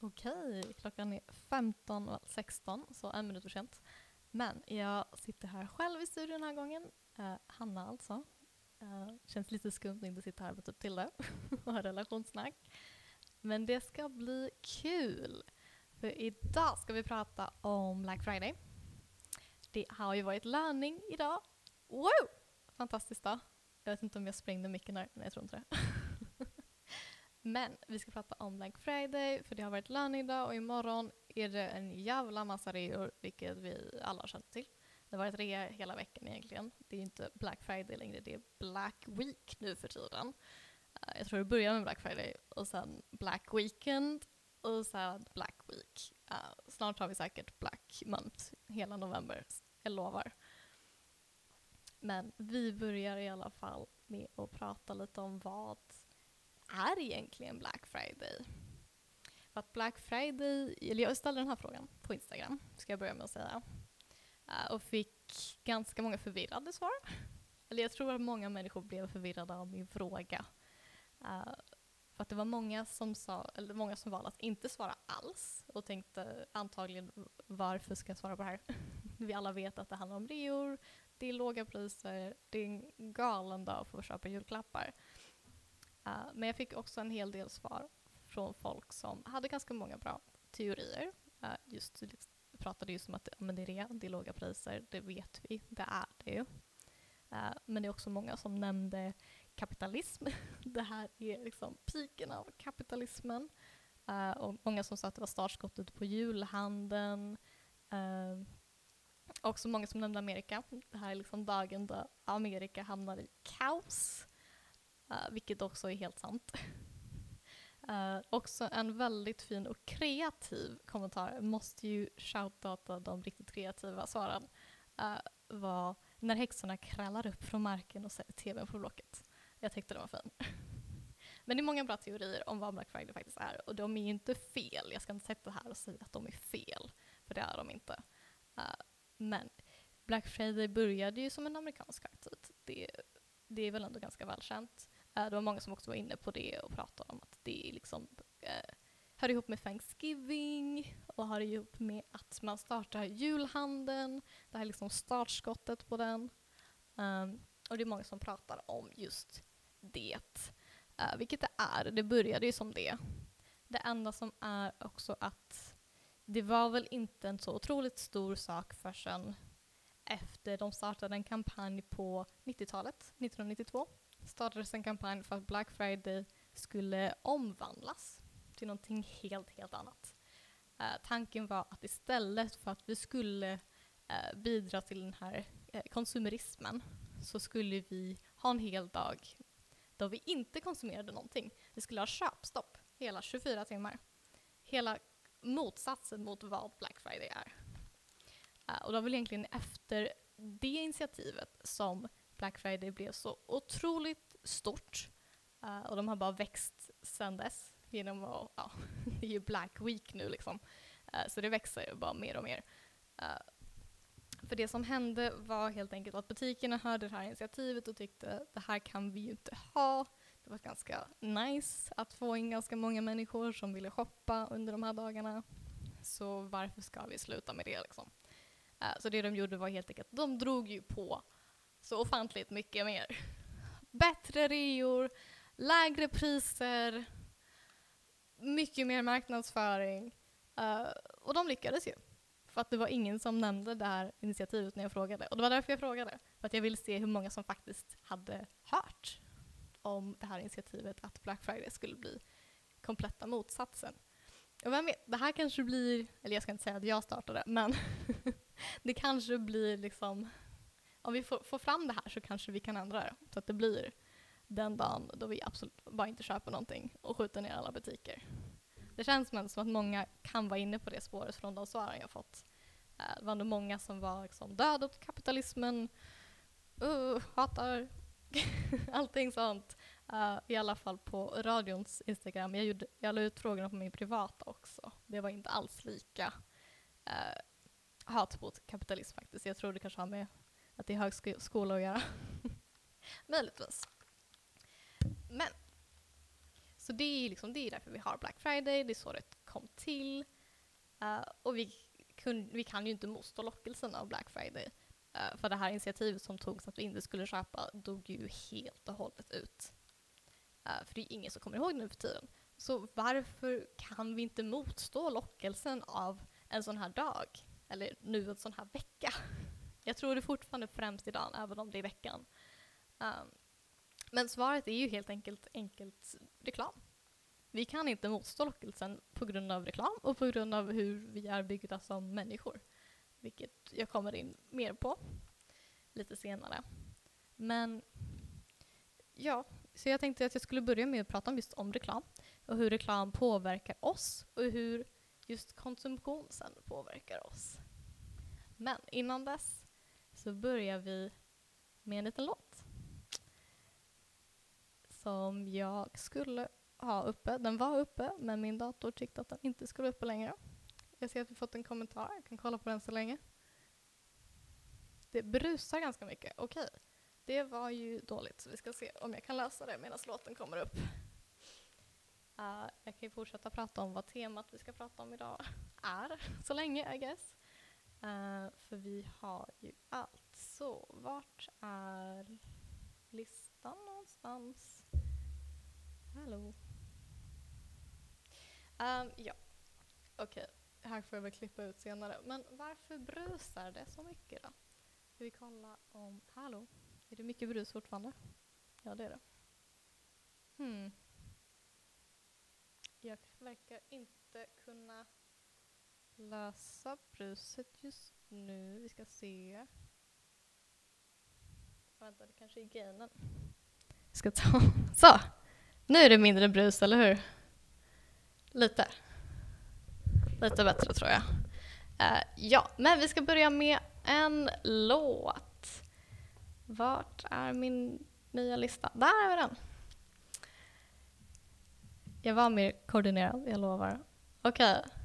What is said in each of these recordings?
Okej, klockan är 15.16, så en minut för sent. Men jag sitter här själv i studion den här gången. Eh, Hanna alltså. Eh, känns lite skumt att inte sitta här med typ Tilde och ha relationssnack. Men det ska bli kul! För idag ska vi prata om Black Friday. Det har ju varit löning idag. Wow! Fantastiskt dag. Jag vet inte om jag sprängde micken där, nej jag tror inte det. Men vi ska prata om Black Friday, för det har varit lönedag idag och imorgon är det en jävla massa reor, vilket vi alla känner till. Det har varit rea hela veckan egentligen. Det är inte Black Friday längre, det är Black Week nu för tiden. Eh, jag tror det börjar med Black Friday och sen Black Weekend och sen Black Week. Uh, snart har vi säkert Black Month hela november, jag lovar. Men vi börjar i alla fall med att prata lite om vad är egentligen Black Friday? För att Black Friday, eller jag ställde den här frågan på Instagram, ska jag börja med att säga. Uh, och fick ganska många förvirrade svar. Eller jag tror att många människor blev förvirrade av min fråga. Uh, för att det var många som, sa, eller många som valde att inte svara alls och tänkte antagligen varför ska jag svara på det här? Vi alla vet att det handlar om reor, det är låga priser, det är en galen dag för att köpa julklappar. Uh, men jag fick också en hel del svar från folk som hade ganska många bra teorier. Uh, just pratade just om att men det är det, det är låga priser, det vet vi, det är det ju. Uh, men det är också många som nämnde kapitalism. det här är liksom piken av kapitalismen. och många som sa att det var startskottet på julhandeln. också många som nämnde Amerika. Det här är liksom dagen då Amerika hamnar i kaos. Uh, vilket också är helt sant. Uh, också en väldigt fin och kreativ kommentar, måste ju shoutouta de riktigt kreativa svaren, uh, eh, var när häxorna krallar upp från marken och sätter tvn på blocket. Jag tyckte det var fin. Men det är många bra teorier om vad Black Friday faktiskt är och de är ju inte fel. Jag ska inte sätta här och säga att de är fel, för det är de inte. Uh, men Black Friday började ju som en amerikansk högtid. Det, det är väl ändå ganska välkänt. Eh, det var många som också var inne på det och pratade om att det liksom eh, hör ihop med Thanksgiving och hör ihop med att man startar julhandeln. Det här är liksom startskottet på den. Um, och det är många som pratar om just det. Uh, vilket det är. Det började ju som det. Det enda som är också att det var väl inte en så otroligt stor sak förrän efter de startade en kampanj på 90-talet, 1992 startades en kampanj för att Black Friday skulle omvandlas till någonting helt, helt annat. Uh, tanken var att istället för att vi skulle uh, bidra till den här uh, konsumerismen så skulle vi ha en hel dag då vi inte konsumerade någonting. Vi skulle ha köpstopp hela 24 timmar. Hela motsatsen mot vad Black Friday är. och det var väl egentligen efter det initiativet som Black Friday blev så otroligt stort. Uh, och de har bara växt sedan dess genom att, ja, det är ju Black Week nu liksom. Uh, så det växer bara mer och mer. Uh, för det som hände var helt enkelt att butikerna hörde det här initiativet och tyckte det här kan vi ju inte ha. Det var ganska nice att få in ganska många människor som ville shoppa under de här dagarna. Så varför ska vi sluta med det liksom? så det de gjorde var helt enkelt, de drog ju på så ofantligt mycket mer. Bättre reor, lägre priser, mycket mer marknadsföring. Uh, och de lyckades ju. För att det var ingen som nämnde det här initiativet när jag frågade. Och det var därför jag frågade. För att jag ville se hur många som faktiskt hade hört om det här initiativet att Black Friday skulle bli kompletta motsatsen. Och vem vet, det här kanske blir, eller jag ska inte säga att jag startade, men det kanske blir liksom om vi får, får, fram det här så kanske vi kan ändra det så att det blir den dagen då vi absolut bara inte köper någonting och skjuter ner alla butiker. Det känns som att många kan vara inne på det spåret från de svaren jag fått. Eh, det var nog många som var liksom död åt kapitalismen, uh, hatar allting sånt. Uh, I alla fall på radions Instagram. Jag, gjorde, jag la ut frågorna på min privata också. Det var inte alls lika uh, hat mot kapitalism faktiskt. Jag tror det kanske har med att det är högskola att göra. Möjligtvis. Men, så det är, liksom, det är därför vi har Black Friday, det är så det kom till. Uh, och vi, kun, vi kan ju inte motstå lockelsen av Black Friday. Uh, för det här initiativet som togs att vi inte skulle köpa dog ju helt och hållet ut. Uh, för det är ingen som kommer ihåg nu för tiden. Så varför kan vi inte motstå lockelsen av en sån här dag? Eller nu en sån här vecka? Jag tror det fortfarande främst idag, även om det är veckan. Um, men svaret är ju helt enkelt, enkelt reklam. Vi kan inte motstå lockelsen på grund av reklam och på grund av hur vi är byggda som människor. Vilket jag kommer in mer på lite senare. Men ja, så jag tänkte att jag skulle börja med att prata om just om reklam och hur reklam påverkar oss och hur just konsumtion sen påverkar oss. Men innan dess så börjar vi med en liten låt. Som jag skulle ha uppe. Den var uppe, men min dator tyckte att den inte skulle vara uppe längre. Jag ser att vi fått en kommentar, jag kan kolla på den så länge. Det brusar ganska mycket, okej. Okay. Det var ju dåligt, så vi ska se om jag kan lösa det medan låten kommer upp. Uh, jag kan ju fortsätta prata om vad temat vi ska prata om idag är, så länge I guess. Uh, för vi har ju allt. Så vart är listan någonstans? Hallå? Um, ja, okej. Okay. Här får jag väl klippa ut senare. Men varför brusar det så mycket då? Ska vi kolla om... Hallå? Är det mycket brus fortfarande? Ja, det är det. Hmm. Jag verkar inte kunna lösa bruset just nu. Vi ska se. Vänta, det kanske är gainen. Jag ska ta... Så! Nu är det mindre brus, eller hur? Lite. Lite bättre tror jag. Uh, ja, men vi ska börja med en låt. Vart är min nya lista? Där är den! Jag var mer koordinerad, jag lovar. Okej, okay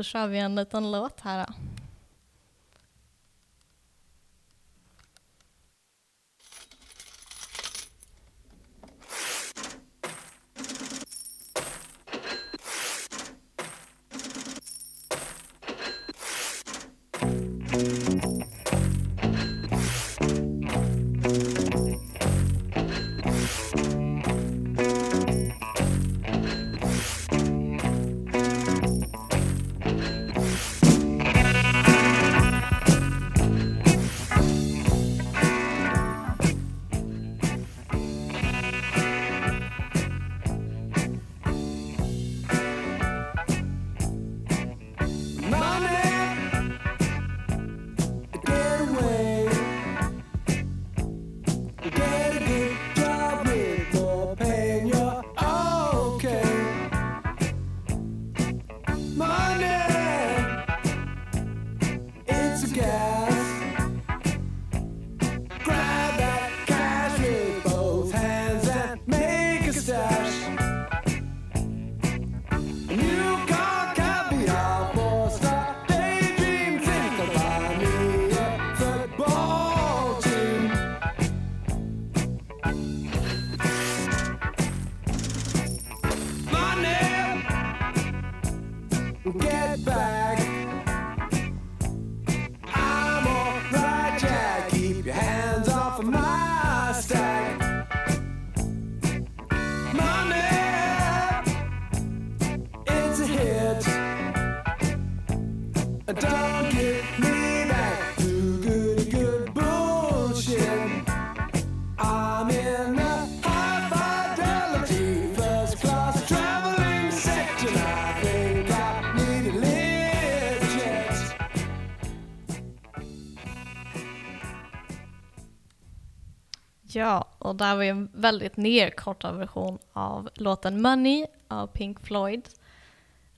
då kör vi en liten låt här. Då. Där var ju en väldigt nerkortad version av låten Money av Pink Floyd.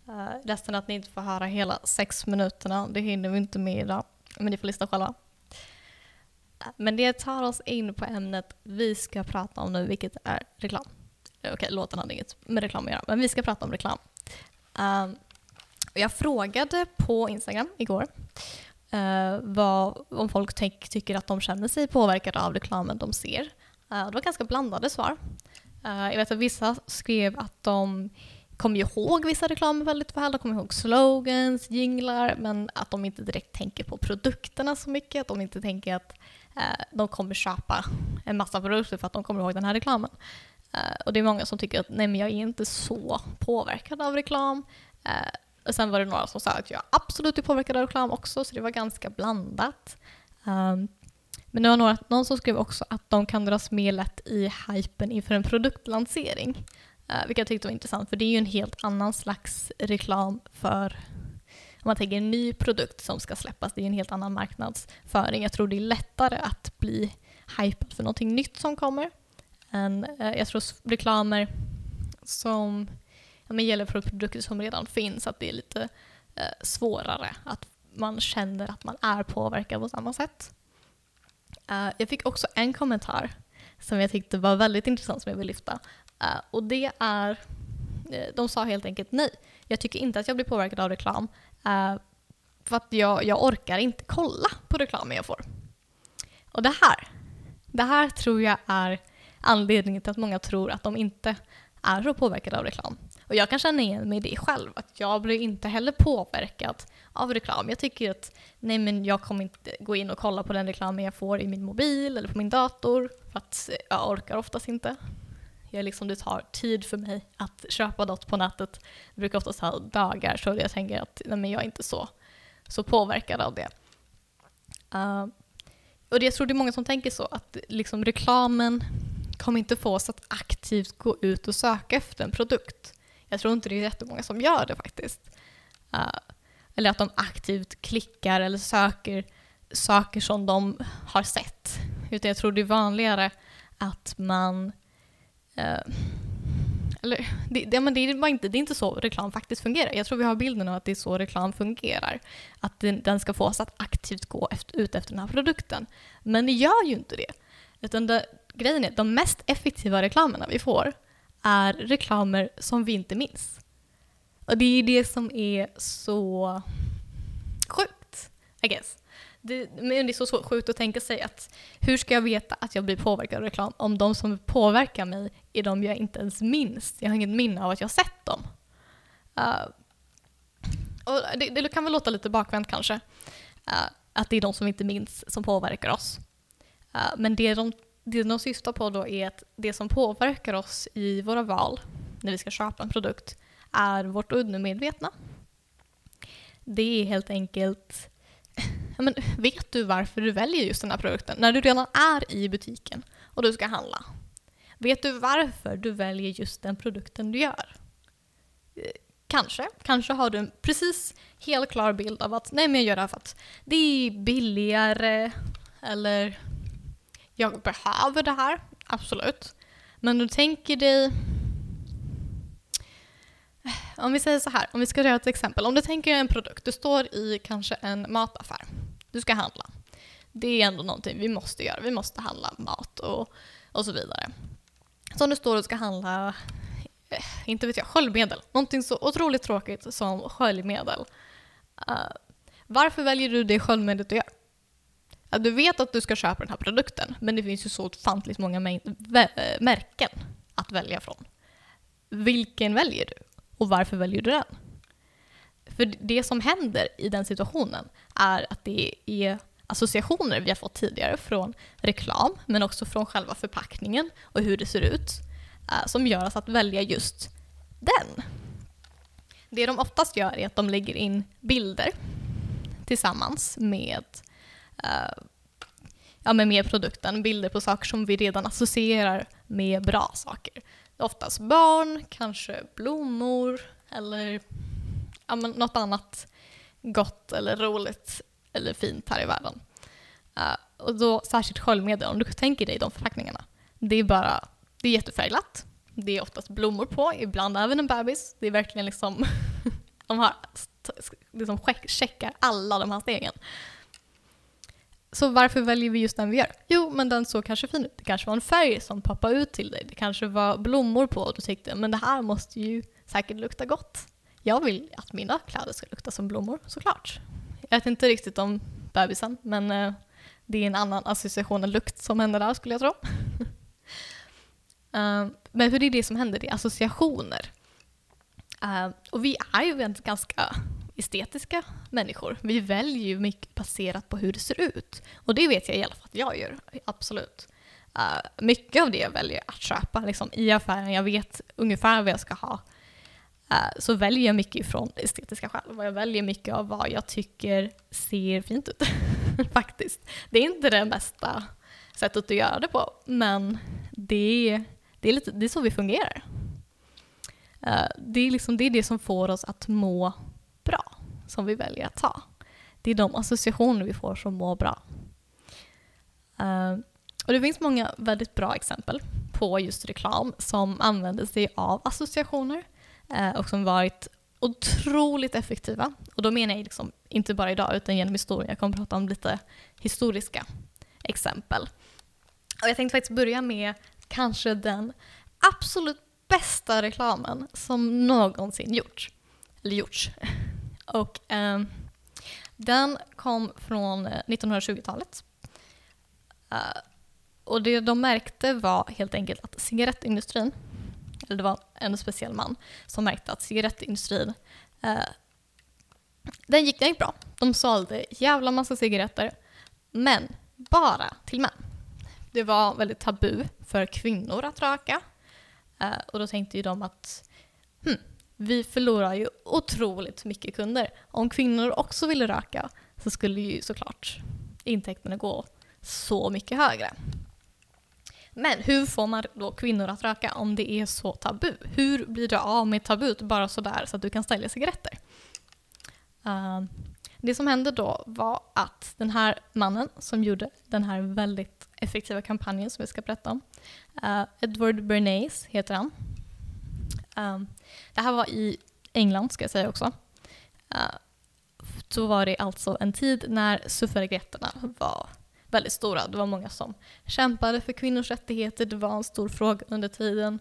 Eh, uh, ledsen att ni inte får höra hela sex minuterna, det hinner vi inte med idag. Men ni får lyssna själva. Eh, men det tar oss in på ämnet vi ska prata om nu, vilket är reklam. Eh, okej, låten hade inget med reklam att göra, men vi ska prata om reklam. Uh, jag frågade på Instagram igår Uh, vad, om folk ty tycker att de känner sig påverkade av reklamen de ser. Uh, det var ganska blandade svar. Uh, jag vet att vissa skrev att de kommer ihåg vissa reklamer väldigt väl. De kommer ihåg slogans, jinglar, men att de inte direkt tänker på produkterna så mycket. Att de inte tänker att uh, de kommer köpa en massa produkter för att de kommer ihåg den här reklamen. Och det är många som tycker att nej men jag är inte så påverkad av reklam. och sen var det några som sa att jag absolut är påverkad av reklam också, så det var ganska blandat. Um, men det var några, någon som skrev också att de kan dras med lätt i hypen inför en produktlansering. Uh, vilket jag tyckte var intressant, för det är ju en helt annan slags reklam för om man tänker en ny produkt som ska släppas, det är ju en helt annan marknadsföring. Jag tror det är lättare att bli hypad för någonting nytt som kommer. Än, uh, jag tror reklamer som ja, men gäller för produkter som redan finns, att det är lite uh, svårare att man känner att man är påverkad på samma sätt. Uh, jag fick också en kommentar som jag tyckte var väldigt intressant som jag vill lyfta. Uh, och det är, eh, de sa helt enkelt nej. Jag tycker inte att jag blir påverkad av reklam. för att jag, jag orkar inte kolla på reklamen jag får. Och det här, det här tror jag är anledningen till att många tror att de inte är så påverkade av reklam. Och jag kan känna igen mig i det själv, att jag blir inte heller påverkad av reklam. Jag tycker att nej men jag kommer inte gå in och kolla på den reklamen jag får i min mobil eller på min dator för att jag orkar oftast inte. Jag liksom, det tar tid för mig att köpa något på nätet. Det brukar oftast ta dagar så jag tänker att nej men jag är inte så, så påverkad av det. Uh, och det, jag tror det är många som tänker så, att liksom reklamen kommer inte få oss att aktivt gå ut och söka efter en produkt. Jag tror inte det är jättemånga som gör det faktiskt. Uh, eller att de aktivt klickar eller söker saker som de har sett. Utan jag tror det är vanligare att man... Uh, eller, det, det, men det, är inte, det är inte så reklam faktiskt fungerar. Jag tror vi har bilden av att det är så reklam fungerar. Att den, den ska få oss att aktivt gå efter, ut efter den här produkten. Men det gör ju inte det. Utan det, grejen är, att de mest effektiva reklamerna vi får är reklamer som vi inte minns. Och det är det som är så sjukt, I guess. Det, men det är så sjukt att tänka sig att hur ska jag veta att jag blir påverkad av reklam om de som påverkar mig är de jag inte ens minns. Jag har inget minne av att jag har sett dem. Uh, och det, det, kan väl låta lite bakvänt kanske, uh, att det är de som vi inte minns som påverkar oss. Uh, men det de det de syftar på då är att det som påverkar oss i våra val när vi ska köpa en produkt är vårt undermedvetna. Det är helt enkelt men vet du varför du väljer just den här produkten? När du redan är i butiken och du ska handla. Vet du varför du väljer just den produkten du gör? Kanske. Kanske har du en precis helt klar bild av att nej men jag gör det här för att det är billigare eller jag behöver det här, absolut. Men du tänker dig eh, om vi säger så här, om vi ska göra ett exempel. Om du tänker en produkt, du står i kanske en mataffär. Du ska handla. Det är ändå någonting vi måste göra. Vi måste handla mat och, och så vidare. Så om du står och ska handla, eh, inte vet jag, sköljmedel. Någonting så otroligt tråkigt som sköljmedel. Uh, varför väljer du det sköljmedlet du gör? Du vet att du ska köpa den här produkten, men det finns ju så ofantligt många eh, märken att välja från. Vilken väljer du? Och varför väljer du den? För det som händer i den situationen är att det är associationer vi har fått tidigare från reklam, men också från själva förpackningen och hur det ser ut, eh, som gör oss att välja just den. Det de oftast gör är att de lägger in bilder tillsammans med uh, ja, men med produkten, bilder på saker som vi redan associerar med bra saker. Oftast barn, kanske blommor eller ja, men något annat gott eller roligt eller fint här i världen. Uh, och då särskilt sköljmedel, om du tänker dig de förpackningarna. Det är bara, det är jättefärgglatt. Det är oftast blommor på, ibland även en bebis. Det är verkligen liksom, de har liksom checkar alla de här stegen. Så varför väljer vi just den vi gör? Jo, men den såg kanske fin ut. Det kanske var en färg som poppade ut till dig. Det kanske var blommor på och du tyckte men det här måste ju säkert lukta gott. Jag vill att mina kläder ska lukta som blommor, såklart. Jag vet inte riktigt om bebisen, men eh, det är en annan association, än lukt som händer där skulle jag tro. Eh, men för det är det som händer, det är associationer. Eh, och vi är ju ganska estetiska människor. Vi väljer ju mycket baserat på hur det ser ut. Och det vet jag i alla fall att jag gör, absolut. Uh, mycket av det jag väljer att köpa liksom, i affären, jag vet ungefär vad jag ska ha. Uh, så väljer jag mycket ifrån estetiska skäl. Jag väljer mycket av vad jag tycker ser fint ut. Faktiskt. Det är inte det bästa sättet att göra det på, men det, det, är, lite, det är så vi fungerar. Uh, det, är liksom, det är det som får oss att må som vi väljer att ta. Det är de associationer vi får som mår bra. Uh, och det finns många väldigt bra exempel på just reklam som använder sig av associationer uh, och som varit otroligt effektiva. Och då menar jag liksom inte bara idag utan genom historien. Jag kommer att prata om lite historiska exempel. Och jag tänkte faktiskt börja med kanske den absolut bästa reklamen som någonsin gjorts. Eller gjorts. Och eh, den kom från eh, 1920-talet. Uh, eh, och det de märkte var helt enkelt att cigarettindustrin, eller det var en speciell man som märkte att cigarettindustrin, uh, den, gick, den gick bra. De sålde jävla massa cigaretter, men bara till män. Det var väldigt tabu för kvinnor att röka. Uh, och då tänkte ju de att hmm, vi förlorar ju otroligt mycket kunder. Om kvinnor också ville röka så skulle ju såklart intäkterna gå så mycket högre. Men hur får man då kvinnor att röka om det är så tabu? Hur blir du av med tabut bara sådär så att du kan sälja cigaretter? Uh, det som hände då var att den här mannen som gjorde den här väldigt effektiva kampanjen som vi ska berätta om, uh, Edward Bernays heter han. Um, det här var i England ska jag säga också. Uh, så var det alltså en tid när suffragetterna var väldigt stora. Det var många som kämpade för kvinnors rättigheter. Det var en stor fråga under tiden.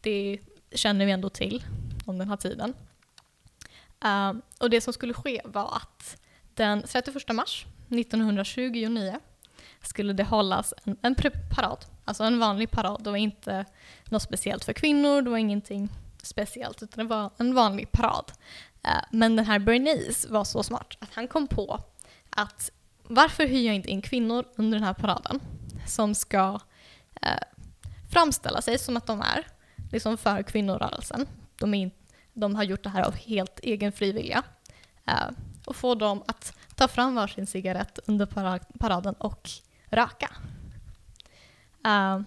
Det känner vi ändå till om den här tiden. Uh, och det som skulle ske var att den 31 mars 1929 skulle det hållas en, en parad, alltså en vanlig parad. Det var inte något speciellt för kvinnor, det var ingenting speciellt, utan det var en vanlig parad. Eh, men den här Bernays var så smart att han kom på att varför hyr jag inte in kvinnor under den här paraden som ska eh, framställa sig som att de är liksom för kvinnorörelsen. De, är, de har gjort det här av helt egen frivilliga. Eh, och få dem att ta fram varsin cigarett under paraden och röka. Eh,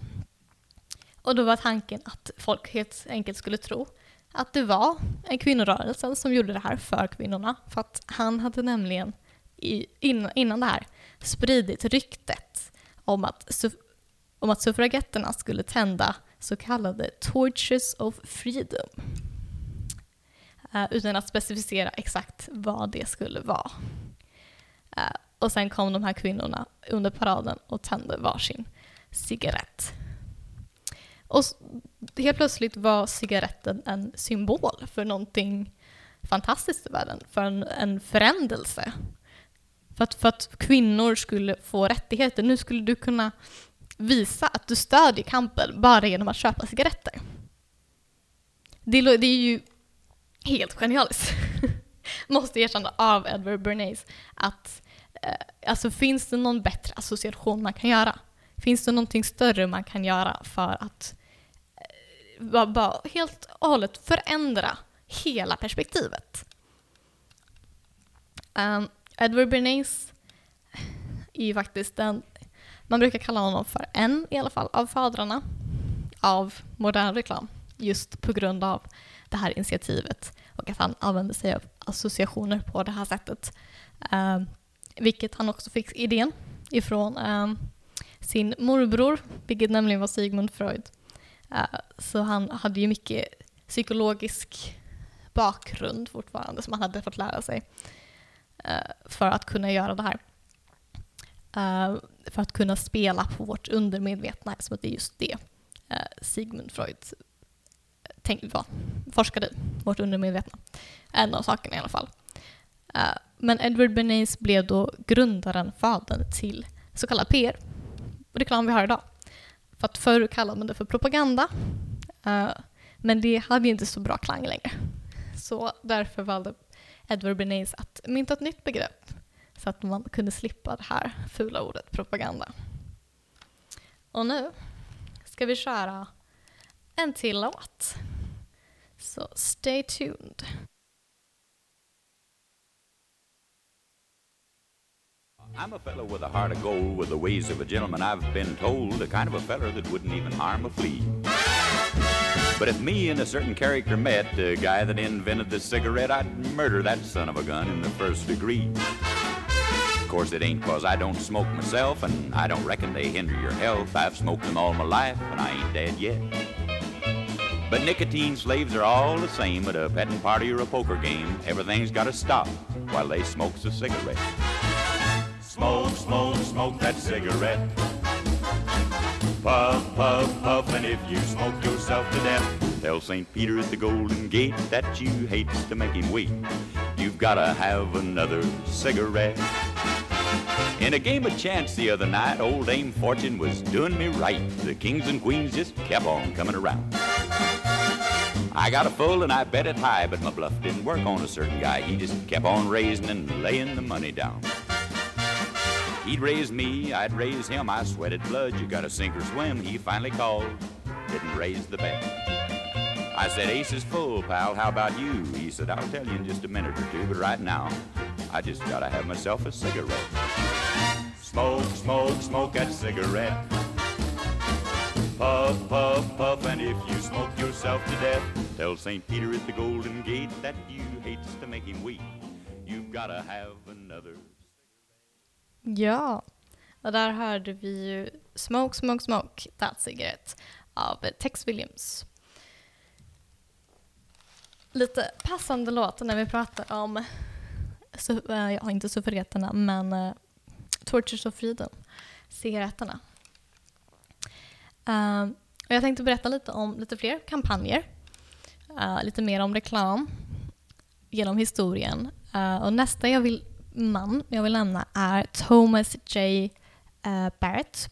och då var tanken att folk helt enkelt skulle tro att det var en kvinnorörelse som gjorde det här för kvinnorna. För att han hade nämligen i, innan det här spridit ryktet om att, om att suffragetterna skulle tända så kallade torches of freedom. Uh, utan att specificera exakt vad det skulle vara. Uh, och sen kom de här kvinnorna under paraden och tände varsin cigarett. Och helt plötsligt var cigaretten en symbol för någonting fantastiskt i världen, för en, en förändelse. För att, för att kvinnor skulle få rättigheter. Nu skulle du kunna visa att du stödjer kampen bara genom att köpa cigaretter. Det, det är ju helt genialiskt. Måste erkänna av Edward Bernays att eh, alltså finns det någon bättre association man kan göra? Finns det någonting större man kan göra för att bara, bara helt och hållet förändra hela perspektivet? Um, Edward Bernays är ju faktiskt den, man brukar kalla honom för en i alla fall, av fadrarna av modern reklam. Just på grund av det här initiativet och att han använder sig av associationer på det här sättet. Um, vilket han också fick idén ifrån um, sin morbror, vilket nämligen var Sigmund Freud. Eh, så han hade ju mycket psykologisk bakgrund fortfarande som han hade fått lära sig eh, för att kunna göra det här. Eh, för att kunna spela på vårt undermedvetna, som att det är just det Sigmund Freud tänk, va, forskade i, vårt undermedvetna. En av sakerna i alla fall. men Edward Bernays blev då grundaren, fadern till så kallad PR, reklam vi har idag. För att förr kallade man det för propaganda. Uh, men det hade ju inte så bra klang längre. Så därför valde Edward Bernays att mynta ett nytt begrepp så att man kunde slippa det här fula ordet propaganda. Och nu ska vi köra en till låt. Så stay tuned. I'm a fellow with a heart of gold, with the ways of a gentleman, I've been told, the kind of a feller that wouldn't even harm a flea. But if me and a certain character met, the guy that invented the cigarette, I'd murder that son of a gun in the first degree. Of course, it ain't cause I don't smoke myself, and I don't reckon they hinder your health. I've smoked them all my life, and I ain't dead yet. But nicotine slaves are all the same at a petting party or a poker game. Everything's gotta stop while they smokes a cigarette. Smoke, smoke, smoke that cigarette. Puff, puff, puff, and if you smoke yourself to death, tell St. Peter at the Golden Gate that you hates to make him wait. You've gotta have another cigarette. In a game of chance the other night, old Dame Fortune was doing me right. The kings and queens just kept on coming around. I got a full and I bet it high, but my bluff didn't work on a certain guy. He just kept on raising and laying the money down. He'd raise me, I'd raise him. I sweated blood. You gotta sink or swim. He finally called, didn't raise the bet. I said, Ace is full, pal. How about you? He said, I'll tell you in just a minute or two, but right now, I just gotta have myself a cigarette. Smoke, smoke, smoke that cigarette. Puff, puff, puff, and if you smoke yourself to death, tell St. Peter at the Golden Gate that you hates to make him weep. You've gotta have another. Ja, och där hörde vi ju Smoke, Smoke, Smoke, That Cigarette av Tex Williams. Lite passande låt när vi pratar om, eh, jag ja inte suffragetterna, men uh, Tortures of Freedom, cigaretterna. Uh, och jag tänkte berätta lite om lite fler kampanjer, uh, lite mer om reklam genom historien. och nästa jag vill man jag vill nämna är Thomas J. Eh, Barrett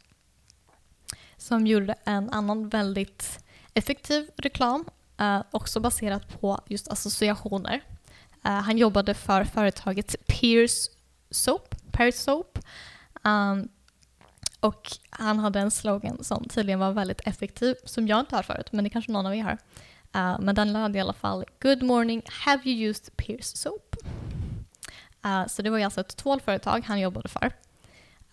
som gjorde en annan väldigt effektiv reklam, eh, också baserat på just associationer. Eh, han jobbade för företaget Pierce Soap, Paris Soap. Ehm, och han hade en slogan som tydligen var väldigt effektiv, som jag inte har förut, men det kanske någon av er har. Men den löd i alla fall Good morning, have you used Pierce Soap? Uh, så det var ju alltså ett tvålföretag han jobbade för.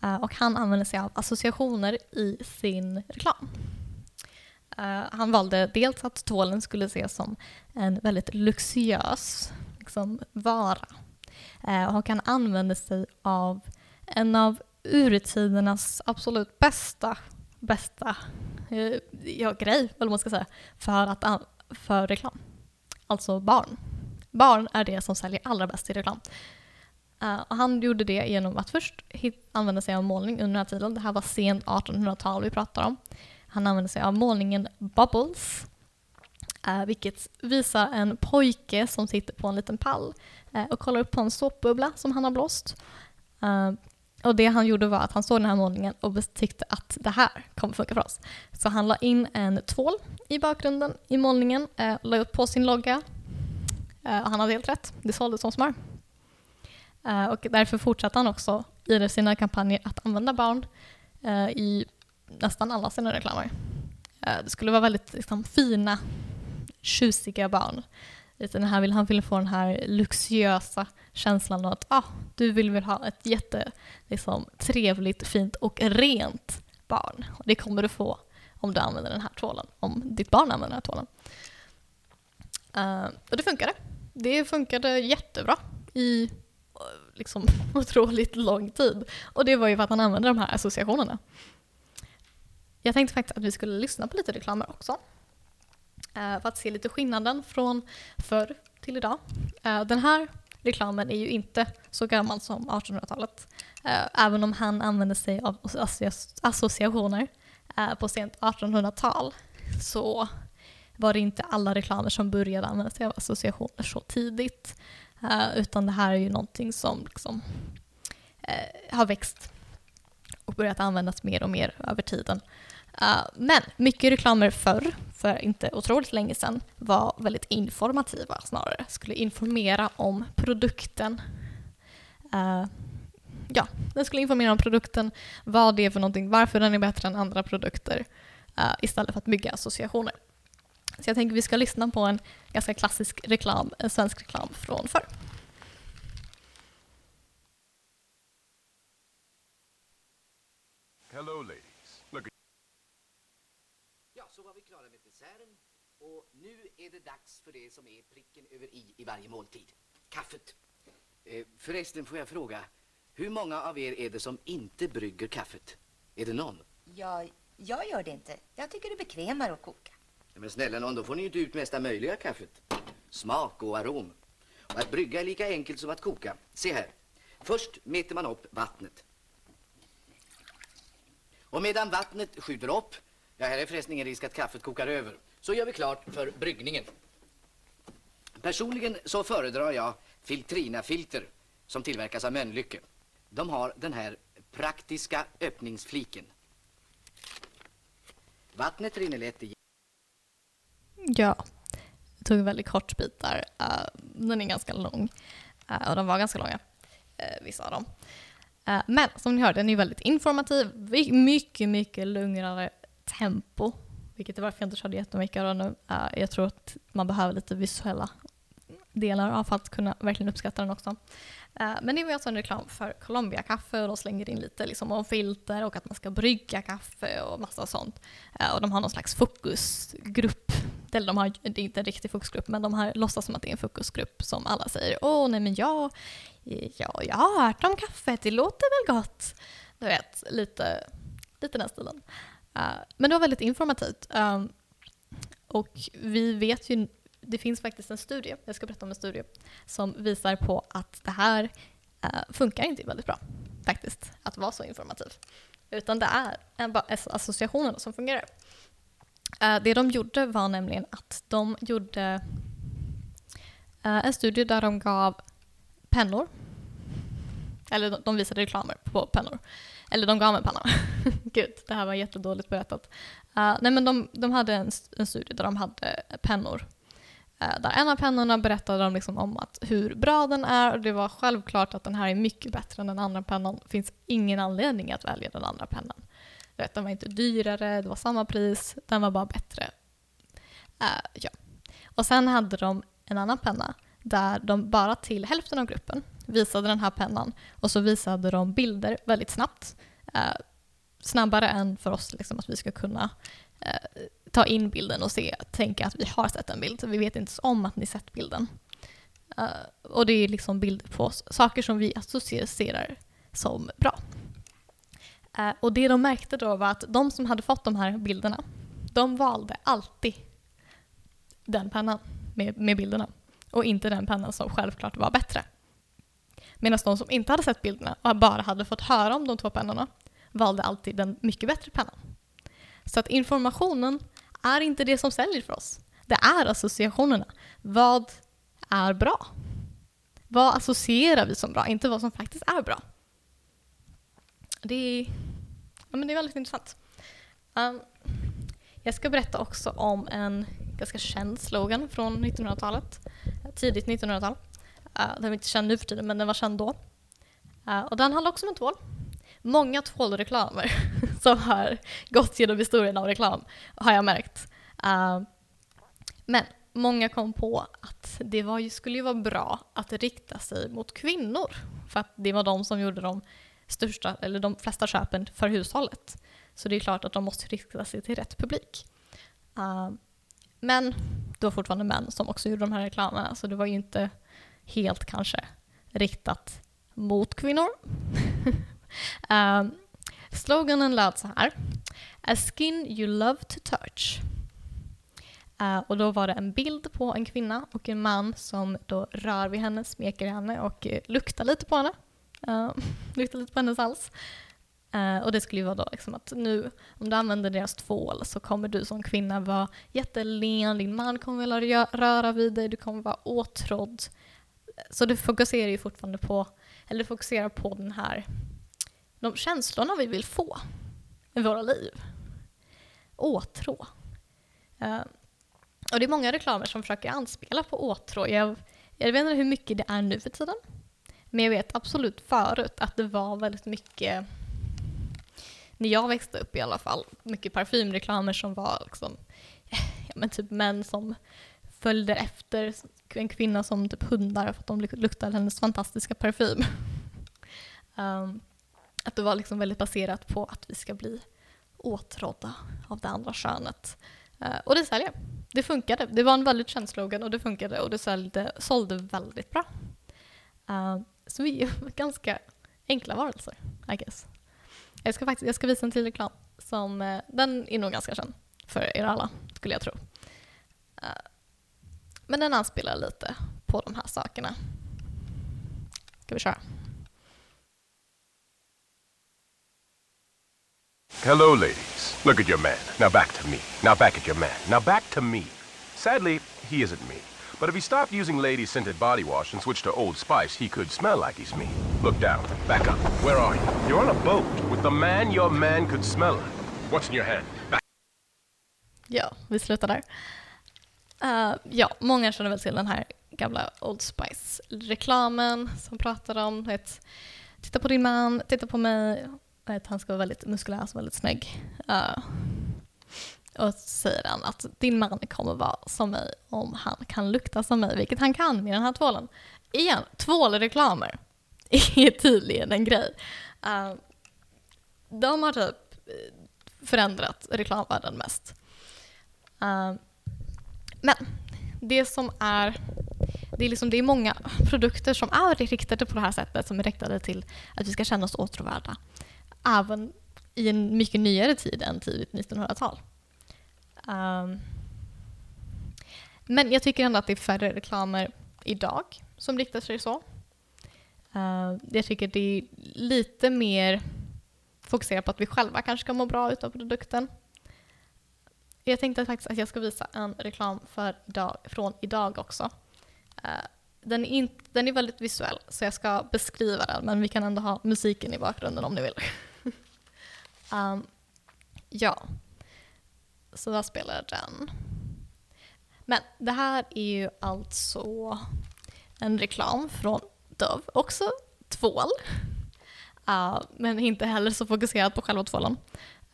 Uh, och han använde sig av associationer i sin reklam. Uh, han valde dels att tvålen skulle ses som en väldigt luxuös liksom, vara. och han använde sig av en av urtidernas absolut bästa, bästa ja, grej, eller man ska säga, för, att, för reklam. Alltså barn. Barn är det som säljer allra bäst i reklam. Uh, och han gjorde det genom att först använda sig av målning under den här tiden. Det här var sent 1800-tal vi pratar om. Han använde sig av målningen Bubbles, uh, vilket visar en pojke som sitter på en liten pall uh, och kollar upp på en såpbubbla som han har blåst. och det han gjorde var att han såg den här målningen och tyckte att det här kommer funka för oss. Så han la in en tvål i bakgrunden i målningen, uh, la upp på sin logga. och han hade helt rätt, det såldes som smör. Eh, och därför fortsatte han också i sina kampanjer att använda barn eh, i nästan alla sina reklamer. Eh, det skulle vara väldigt liksom, fina, tjusiga barn. Här vill, han ville få den här luxuösa känslan av att ah, du vill väl ha ett jätte liksom, trevligt, fint och rent barn. Och det kommer du få om du använder den här tvålen, om ditt barn använder den här tvålen. och det funkade. Det funkade jättebra i liksom otroligt lång tid. Och det var ju för att han använde de här associationerna. Jag tänkte faktiskt att vi skulle lyssna på lite reklamer också. Uh, för att se lite skillnaden från förr till idag. Uh, den här reklamen är ju inte så gammal som 1800-talet. Uh, eh, även om han använde sig av associationer på sent 1800-tal så var det inte alla reklamer som började använda sig av associationer så tidigt. Uh, utan det här är ju någonting som liksom, uh, har växt och börjat användas mer och mer över tiden. Uh, men mycket reklamer förr, för inte otroligt länge sedan, var väldigt informativa snarare. Skulle informera om produkten. Uh, ja, den skulle informera om produkten, vad det är för någonting, varför den är bättre än andra produkter, uh, istället för att bygga associationer. Så jag tänker vi ska lyssna på en ganska klassisk reklam, en svensk reklam från förr. Hello ladies. Look at Ja, så var vi klara med desserten och nu är det dags för det som är pricken över i i varje måltid. Kaffet. Eh, förresten får jag fråga, hur många av er är det som inte brygger kaffet? Är det någon? Ja, jag gör det inte. Jag tycker det är bekvämare att koka. Men snälla någon, då får ni ju inte ut mesta möjliga kaffet. Smak och arom. Och att brygga är lika enkelt som att koka. Se här. Först mäter man upp vattnet. Och medan vattnet skjuter upp, ja här är förresten ingen risk att kaffet kokar över, så gör vi klart för bryggningen. Personligen så föredrar jag Filtrina-filter som tillverkas av Mölnlycke. De har den här praktiska öppningsfliken. Vattnet rinner lätt igenom... Ja, jag tog väldigt kort bit där. Uh, eh, den är ganska lång. Uh, och de var ganska långa, uh, vissa av dem. men som ni hör, den är väldigt informativ. Mycket, mycket lugnare tempo. Vilket är varför jag inte körde jättemycket av den nu. jag tror att man behöver lite visuella delar av för att kunna verkligen uppskatta den också. Men det var alltså en reklam för Colombia-kaffe och de slänger in lite liksom om filter och att man ska brygga kaffe och massa sånt. Och de har någon slags fokusgrupp. Eller de har, det är inte en riktig fokusgrupp, men de här låtsas som att det är en fokusgrupp som alla säger åh nej men jag, jag, jag har hört om kaffet, det låter väl gott. Du vet, lite, lite den stilen. Uh, men det var väldigt informativt. Um, och vi vet ju det finns faktiskt en studie, jag ska berätta om en studie, som visar på att det här uh, funkar inte väldigt bra, faktiskt, att vara så informativ. Utan det är bara alltså associationerna som fungerar. Uh, det de gjorde var nämligen att de gjorde uh, en studie där de gav pennor, eller de, de visade reklamer på pennor. Eller de gav en penna. Gud, det här var jättedåligt berättat. Uh, nej men de, de hade en, en studie där de hade pennor Uh, där en av pennorna berättade de liksom om att hur bra den är och det var självklart att den här är mycket bättre än den andra pennan. Det finns ingen anledning att välja den andra pennan. Vet, den var inte dyrare, det var samma pris, den var bara bättre. Uh, ja. Och sen hade de en annan penna där de bara till hälften av gruppen visade den här pennan och så visade de bilder väldigt snabbt. Uh, snabbare än för oss liksom, att vi ska kunna uh, ta in bilden och se, tänka att vi har sett en bild. Vi vet inte ens om att ni sett bilden. Uh, och det är liksom bilder på saker som vi associerar som bra. Eh, och det de märkte då var att de som hade fått de här bilderna, de valde alltid den pennan med, med bilderna och inte den pennan som självklart var bättre. Medan de som inte hade sett bilderna och bara hade fått höra om de två pennorna valde alltid den mycket bättre pennan. Så att informationen är inte det som säljer för oss. Det är associationerna. Vad är bra? Vad associerar vi som bra, inte vad som faktiskt är bra? Det är, ja, men det är väldigt intressant. Um, jag ska berätta också om en ganska känd slogan från 1900-talet, tidigt 1900-tal. Uh, ehm, den är inte känd nu för tiden, men den var känd då. Uh, och den handlar också om en tvål. Många tvålreklamer som har gått genom historien av reklam, har jag märkt. Uh, men många kom på att det var ju, skulle ju vara bra att rikta sig mot kvinnor, för att det var de som gjorde de största, eller de flesta köpen för hushållet. Så det är klart att de måste rikta sig till rätt publik. Uh, men det var fortfarande män som också gjorde de här reklamerna, så det var ju inte helt kanske riktat mot kvinnor. uh, Sloganen lät så här. A skin you love to touch. Uh, och då var det en bild på en kvinna och en man som då rör vid henne, smeker henne och eh, luktar lite på henne. Uh, luktar lite på hennes hals. Uh, och det skulle ju vara då liksom att nu, om du använder deras tvål så kommer du som kvinna vara jättelen, din man kommer vilja röra vid dig, du kommer vara åtrådd. Så du fokuserar ju fortfarande på, eller fokuserar på den här de känslorna vi vill få i våra liv. åtrå. Uh, och det är många reklamer som försöker anspela på åtrå. Jag, jag vet inte hur mycket det är nu för tiden. Men jag vet absolut förut att det var väldigt mycket, när jag växte upp i alla fall, mycket parfymreklamer som var liksom, ja, men typ män som följde efter en kvinna som typ hundar för att de luktade hennes fantastiska parfym. um, att det var liksom väldigt baserat på att vi ska bli åtrådda av det andra könet. Uh, och det säljer. Det funkade. Det var en väldigt känd slogan och det funkade och det sålde, sålde väldigt bra. Uh, så vi är ganska enkla varelser, I guess. Jag ska, faktiskt, jag ska visa en till reklam. Som, eh, den är nog ganska känd för er alla, skulle jag tro. Eh, men den anspelar lite på de här sakerna. Ska vi köra? Hello, ladies. Look at your man. Now back to me. Now back at your man. Now back to me. Sadly, he isn't me. But if he stopped using lady-scented body wash and switched to Old Spice, he could smell like he's me. Look down. Back up. Where are you? You're on a boat with the man your man could smell like. What's in your hand? Back. Ja, vi slutar där. Uh, ja, många känner väl till den här gamla Old Spice-reklamen som pratar om vet, titta på din man, titta på mig, att han ska vara väldigt muskulös och väldigt snygg. Uh, och så säger han att din man kommer vara som mig om han kan lukta som mig, vilket han kan med den här tvålen. Igen, tvålreklamer är tydligen en grej. Uh, de har typ eh, förändrat reklamvärlden mest. Uh, men det som är det är, liksom, det är många produkter som är riktade på det här sättet, som är riktade till att vi ska känna oss åtråvärda även i en mycket nyare tid än tidigt 1900-tal. Um, men jag tycker ändå att det är färre reklamer idag som riktar sig så. Uh, jag tycker det är lite mer fokuserat på att vi själva kanske ska må bra utav produkten. Jag tänkte faktiskt att jag ska visa en reklam för idag, från idag också. Uh, den, är in, den är väldigt visuell, så jag ska beskriva den, men vi kan ändå ha musiken i bakgrunden om ni vill. Um, ja, så där spelar den. Men det här är ju alltså en reklam från Dove, också tvål. Uh, men inte heller så fokuserat på själva tvålen.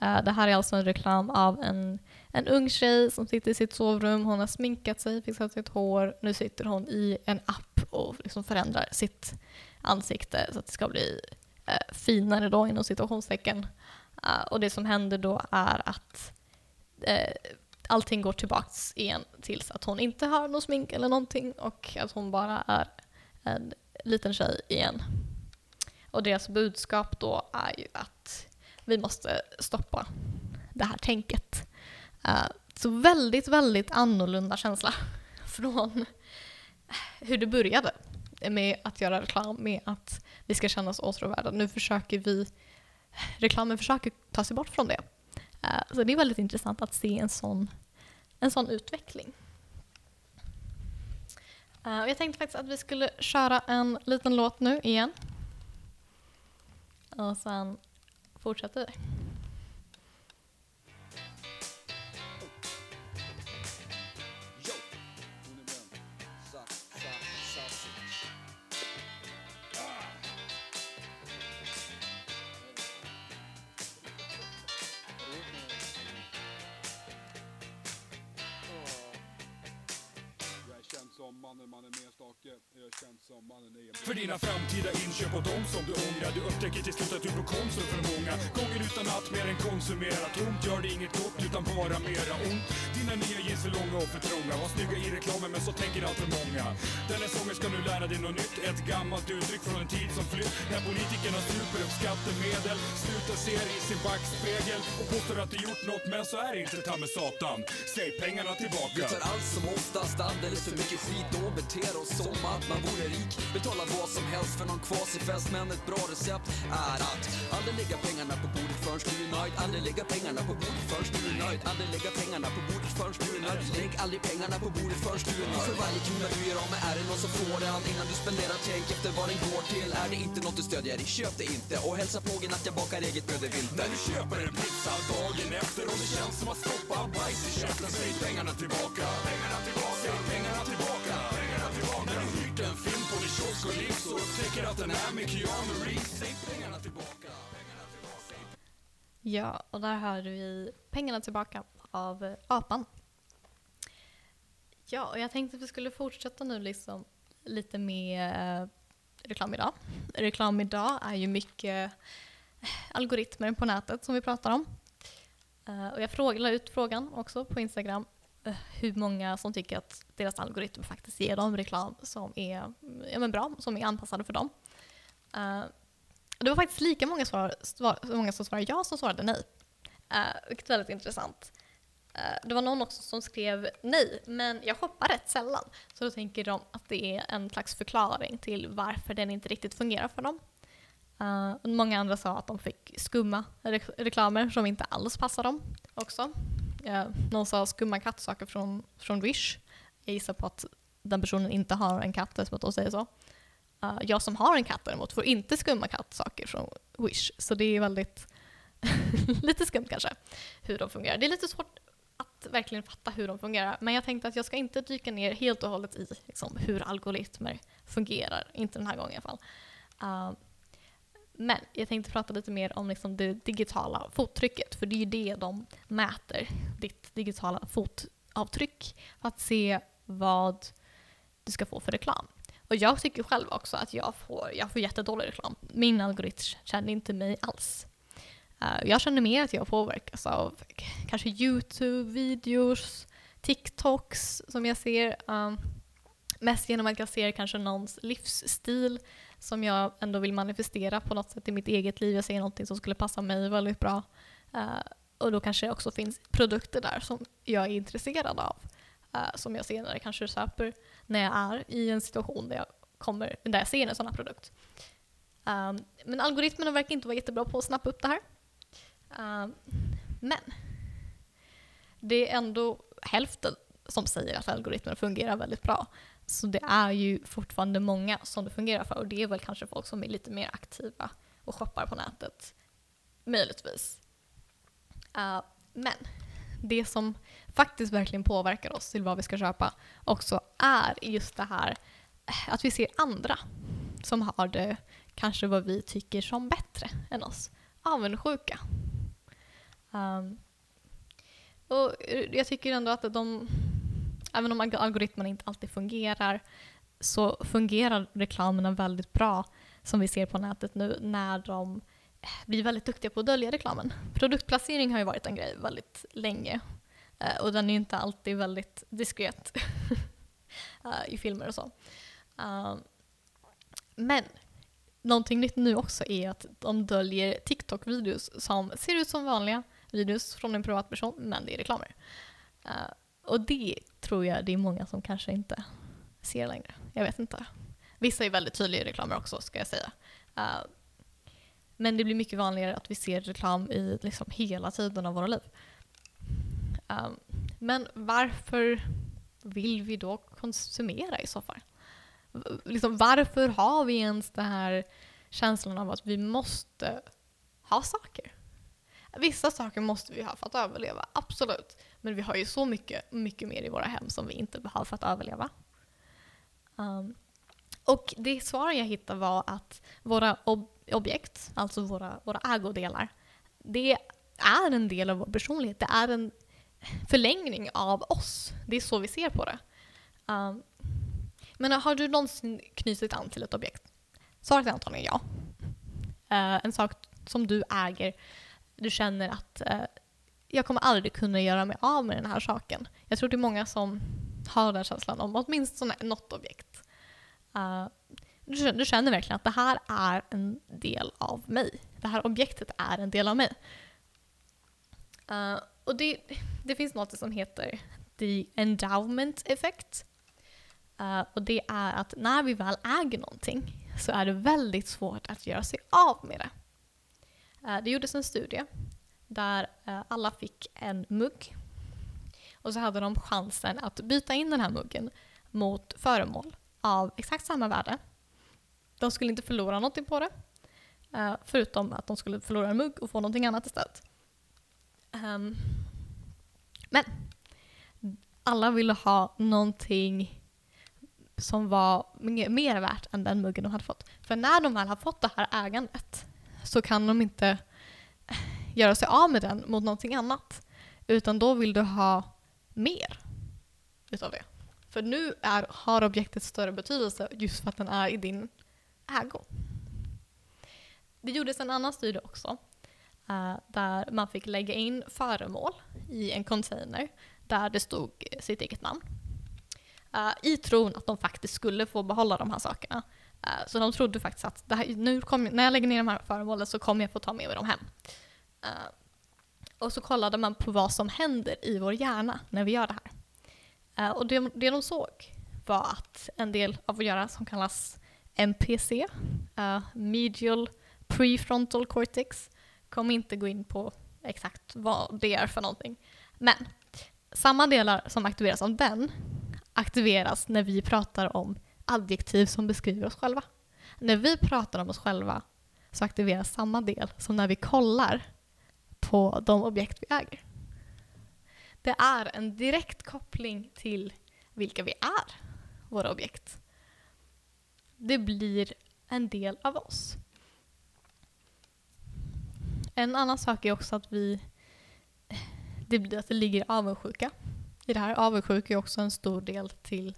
Uh, det här är alltså en reklam av en, en ung tjej som sitter i sitt sovrum. Hon har sminkat sig, fixat sitt hår. Nu sitter hon i en app och liksom förändrar sitt ansikte så att det ska bli uh, finare då inom situationstecken. Uh, ah, och det som händer då är att eh, allting går tillbaks igen tills att hon inte har något smink eller någonting och att hon bara är en liten tjej igen. Och deras budskap då är ju att vi måste stoppa det här tänket. Uh, så väldigt, väldigt annorlunda känsla från hur det började med att göra reklam, med att vi ska känna oss åtråvärda. Nu försöker vi reklamen försöker ta sig bort från det. Eh, så det är väldigt intressant att se en sån, en sån utveckling. Eh, jag tänkte faktiskt att vi skulle köra en liten låt nu igen. Och sen fortsätter vi. För dina framtida inköp och de som du ångrar. Du upptäcker till slut att du går Konsum för många. Gånger utan att mer än konsumera. Tomt gör det inget gott utan bara mera ont. Dina nya jeans för långa och för trånga. Var snygga i reklamen men så tänker allt för många Denna sången ska nu lära dig något nytt. Ett gammalt uttryck från en tid som flytt. När politikerna super upp skattemedel Slutar ser i sin backspegel. Och påstår att de gjort något men så är det inte ta med satan. Säg pengarna tillbaka. Vi tar allt som oftast alldeles för mycket skit och beter oss som att man vore rik. Betalar vad som helst för någon kvasifest Men ett bra recept är att Aldrig lägga pengarna på bordet förrän du är nöjd. Aldrig lägga pengarna på bordet förrän du är nöjd. Aldrig lägga pengarna på bordet förrän du är nöjd. Lägg aldrig pengarna på bordet förrän du är nöjd. För varje krona du ger av med är det någon som får den Innan du spenderar. Tänk efter vad den går till. Är det inte något du stödjer, köp det inte. Och hälsa plågen att jag bakar eget bröd i vinter. När du köper en pizza dagen efter och det känns som att stoppa bajs i käften Säg pengarna tillbaka, pengarna tillbaka, på och livs och upptäcker att den är med Keanu Reeves Säg pengarna tillbaka, Ja, och där hörde vi Pengarna tillbaka av Apan. Ja, och jag tänkte att vi skulle fortsätta nu liksom lite med eh, reklam idag. Reklam idag är ju mycket eh, algoritmer på nätet som vi pratar om. Eh, och jag frågade, la ut frågan också på Instagram Eh, hur många som tycker att deras algoritm faktiskt ger dem reklam som är ja, men bra, som är anpassade för dem. Uh, det var faktiskt lika många, svar, svar, många som svarade ja som svarade nej. Uh, vilket är väldigt intressant. Uh, det var någon också som skrev nej, men jag shoppar rätt sällan. Så då tänker de att det är en slags förklaring till varför den inte riktigt fungerar för dem. Uh, många andra sa att de fick skumma re reklamer som inte alls passar dem också eh, någon sa skumma kattsaker från, från Wish. Jag gissar på att den personen inte har en katt eftersom att de säger så. Uh, jag som har en katt däremot får inte skumma kattsaker från Wish. Så det är väldigt lite skumt kanske hur de fungerar. Det är lite svårt att verkligen fatta hur de fungerar. Men jag tänkte att jag ska inte dyka ner helt och hållet i liksom, hur algoritmer fungerar. Inte den här gången i alla fall. Uh, men jag tänkte prata lite mer om liksom, det digitala fottrycket. För det är ju det de mäter. Ditt digitala fotavtryck. För att se vad du ska få för reklam. Och jag tycker själv också att jag får, jag får jättedålig reklam. Min algoritm känner inte mig alls. Uh, jag känner mer att jag påverkas av kanske YouTube-videos, TikToks som jag ser. Um, mest genom att jag ser kanske någons livsstil som jag ändå vill manifestera på något sätt i mitt eget liv. Jag ser någonting som skulle passa mig väldigt bra. Uh, och då kanske det också finns produkter där som jag är intresserad av. Uh, som jag senare kanske köper när jag är i en situation där jag, kommer, där jag ser en sån här produkt. Um, men algoritmerna verkar inte vara jättebra på att snappa upp det här. Um, men det är ändå hälften som säger att algoritmerna fungerar väldigt bra. Så det är ju fortfarande många som det fungerar för och det är väl kanske folk som är lite mer aktiva och shoppar på nätet. Möjligtvis. Uh, men det som faktiskt verkligen påverkar oss till vad vi ska köpa också är just det här eh, att vi ser andra som har det kanske vad vi tycker som bättre än oss. Avundsjuka. Um, och jag tycker ändå att de, även om algoritmerna inte alltid fungerar, så fungerar reklamerna väldigt bra som vi ser på nätet nu när de eh, blir väldigt duktiga på att dölja reklamen. Produktplacering har ju varit en grej väldigt länge eh, och den är ju inte alltid väldigt diskret eh, i filmer och så. Ehm, men någonting nytt nu också är att de döljer TikTok-videos som ser ut som vanliga videos från en privatperson, men det är reklamer. Och det tror jag det är många som kanske inte ser längre. Jag vet inte. Vissa är väldigt tydliga i reklamer också, ska jag säga. Uh, men det blir mycket vanligare att vi ser reklam i liksom hela tiden av våra liv. Um, men varför vill vi då konsumera i så fall? Liksom, varför har vi ens den här känslan av att vi måste ha saker? Vissa saker måste vi ha för att överleva, absolut. Men vi har ju så mycket, mycket mer i våra hem som vi inte behöver för att överleva. Um, och det svar jag hittade var att våra ob objekt, alltså våra, våra ägodelar, det är en del av vår personlighet. Det är en förlängning av oss. Det är så vi ser på det. Um, men har du någonsin knutit an till ett objekt? Svaret är antagligen ja. Uh, en sak som du äger du känner att uh, jag kommer aldrig kunna göra mig av med den här saken. Jag tror det är många som har den känslan om åtminstone något objekt. Uh, du, känner, du, känner verkligen att det här är en del av mig. Det här objektet är en del av mig. Uh, och det, det finns något som heter the endowment effect. Uh, och det är att när vi väl äger någonting så är det väldigt svårt att göra sig av med det. Uh, det gjordes en studie där eh, alla fick en mugg och så hade de chansen att byta in den här muggen mot föremål av exakt samma värde. De skulle inte förlora någonting på det. Eh, förutom att de skulle förlora en mugg och få någonting annat istället. Ehm, men alla ville ha någonting som var mer värt än den muggen de hade fått. För när de väl har fått det här ägandet så kan de inte göra sig av med den mot någonting annat. Utan då vill du ha mer utav det. För nu är, har objektet större betydelse just för att den är i din ägo. Det gjordes en annan studie också eh, där man fick lägga in föremål i en container där det stod sitt eget namn. Eh, I tron att de faktiskt skulle få behålla de här sakerna. Eh, så de trodde faktiskt att det här, nu kom, när jag lägger ner de här föremålen så kommer jag få ta med mig dem hem. Uh, och så kollade man på vad som händer i vår hjärna när vi gör det här. Uh, och det, det de såg var att en del av vår hjärna som kallas MPC, uh, eh, Medial Prefrontal Cortex, kommer inte gå in på exakt vad det är för någonting. Men samma delar som aktiveras av den aktiveras när vi pratar om adjektiv som beskriver oss själva. När vi pratar om oss själva så aktiveras samma del som när vi kollar på de objekt vi äger. Det är en direkt koppling till vilka vi är, våra objekt. Det blir en del av oss. En annan sak är också att vi det blir att det ligger avundsjuka i det här. Avundsjuka är också en stor del till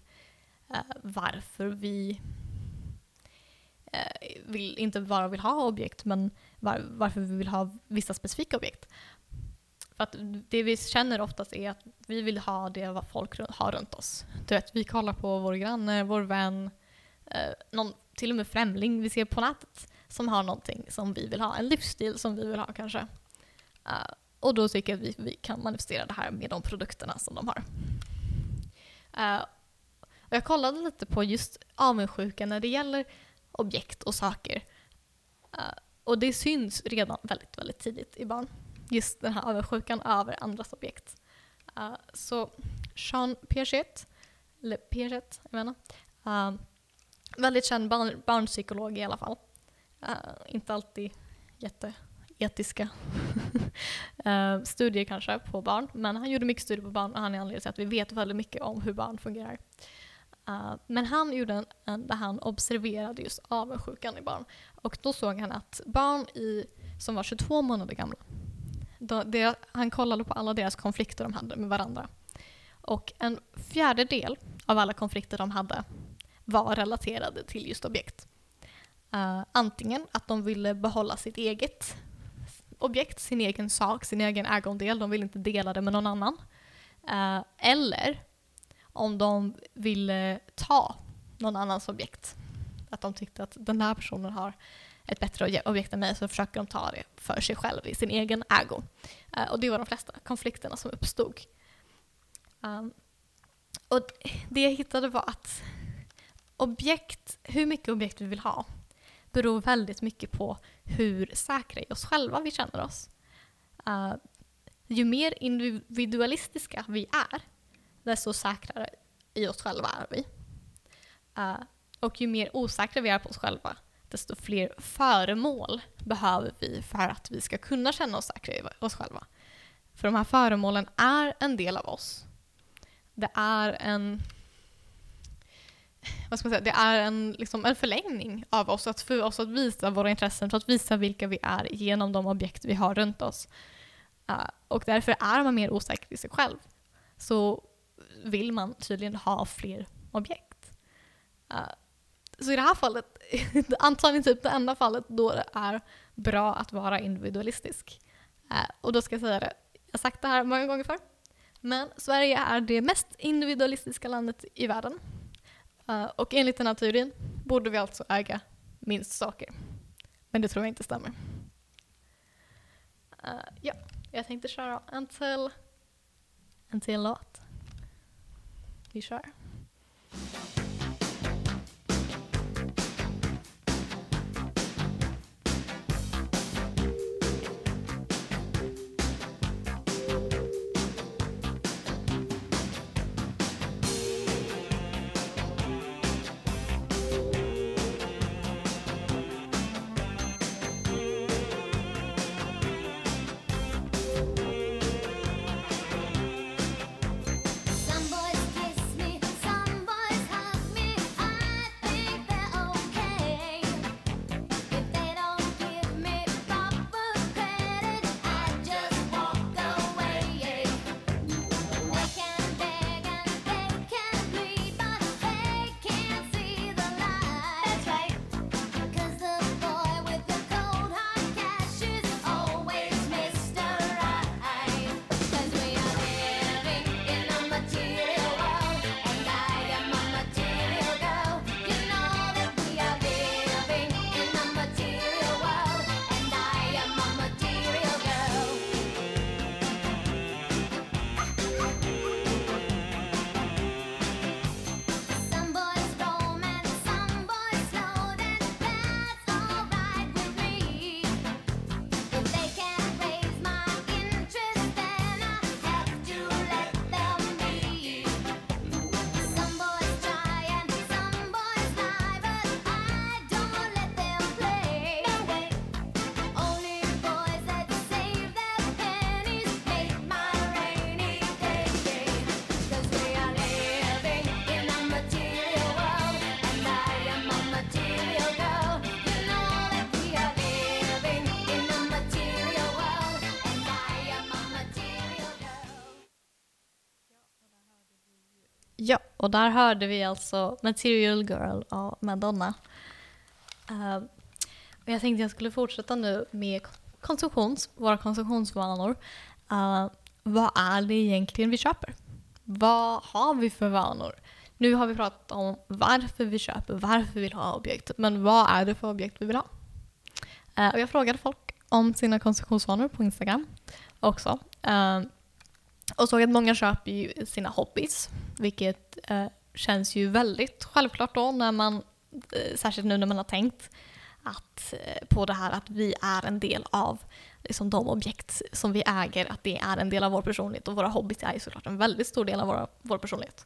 eh, varför vi Eh, vill, inte bara vill ha objekt, men var, varför vi vill ha vissa specifika objekt. För att det vi känner oftast är att vi vill ha det vad folk har runt oss. Du vet, vi kollar på vår granne, vår vän, eh, någon, till och med främling vi ser på nätet som har någonting som vi vill ha, en livsstil som vi vill ha kanske. Uh, och då tycker jag att vi, vi kan manifestera det här med de produkterna som de har. Uh, och jag kollade lite på just avundsjuka när det gäller objekt och saker. Uh, och det syns redan väldigt, väldigt tidigt i barn. Just den här avundsjukan över andras objekt. Uh, så Jean Piaget, eller Piaget, jag menar, uh, eh, väldigt känd barn, barnpsykolog i alla fall. Inte alltid jätteetiska uh, studier kanske på barn, men han gjorde mycket studier på barn och han är anledningen till att vi vet väldigt mycket om hur barn fungerar. Eh, men han gjorde en, en där han observerade just avundsjukan i barn. Och då såg han att barn i, som var 22 månader gamla, då, det, han kollade på alla deras konflikter de hade med varandra. Och en fjärdedel av alla konflikter de hade var relaterade till just objekt. Uh, antingen att de ville behålla sitt eget objekt, sin egen sak, sin egen ägondel. De ville inte dela det med någon annan. Uh, eller om de ville ta någon annans objekt. Att de tyckte att den här personen har ett bättre objekt än mig så försöker de ta det för sig själv i sin egen ägo. Eh, och det var de flesta konflikterna som uppstod. Um, och det jag hittade var att objekt, hur mycket objekt vi vill ha beror väldigt mycket på hur säkra i oss själva vi känner oss. Uh, ju mer individualistiska vi är, desto säkrare i oss själva är vi. Uh, och ju mer osäkra vi är på oss själva, desto fler föremål behöver vi för att vi ska kunna känna oss säkra i oss själva. För de här föremålen är en del av oss. Det är en vad ska man säga, det är en, liksom en förlängning av oss, att för oss att visa våra intressen, för att visa vilka vi är genom de objekt vi har runt oss. Uh, och därför är man mer osäker i sig själv. Så vill man tydligen ha fler objekt. Uh, så i det här fallet, antagligen typ det enda fallet då det är bra att vara individualistisk. Uh, och då ska jag säga det, jag har sagt det här många gånger förr, men Sverige är det mest individualistiska landet i världen. Uh, och enligt den här teorin borde vi alltså äga minst saker. Men det tror jag inte stämmer. Uh, ja, jag tänkte köra en till, en till låt. Vi och där hörde vi alltså Material Girl av Madonna. Uh, och jag tänkte jag skulle fortsätta nu med konsumtions, våra konsumtionsvanor. Uh, vad är det egentligen vi köper? Vad har vi för vanor? Nu har vi pratat om varför vi köper, varför vi vill ha objekt. Men vad är det för objekt vi vill ha? Uh, och jag frågade folk om sina konsumtionsvanor på Instagram också. Uh, och såg att många köper ju sina hobbys, vilket eh, känns ju väldigt självklart då när man, eh, särskilt nu när man har tänkt att, eh, på det här att vi är en del av liksom de objekt som vi äger, att det är en del av vår personlighet och våra hobbys är ju såklart en väldigt stor del av vår, vår personlighet.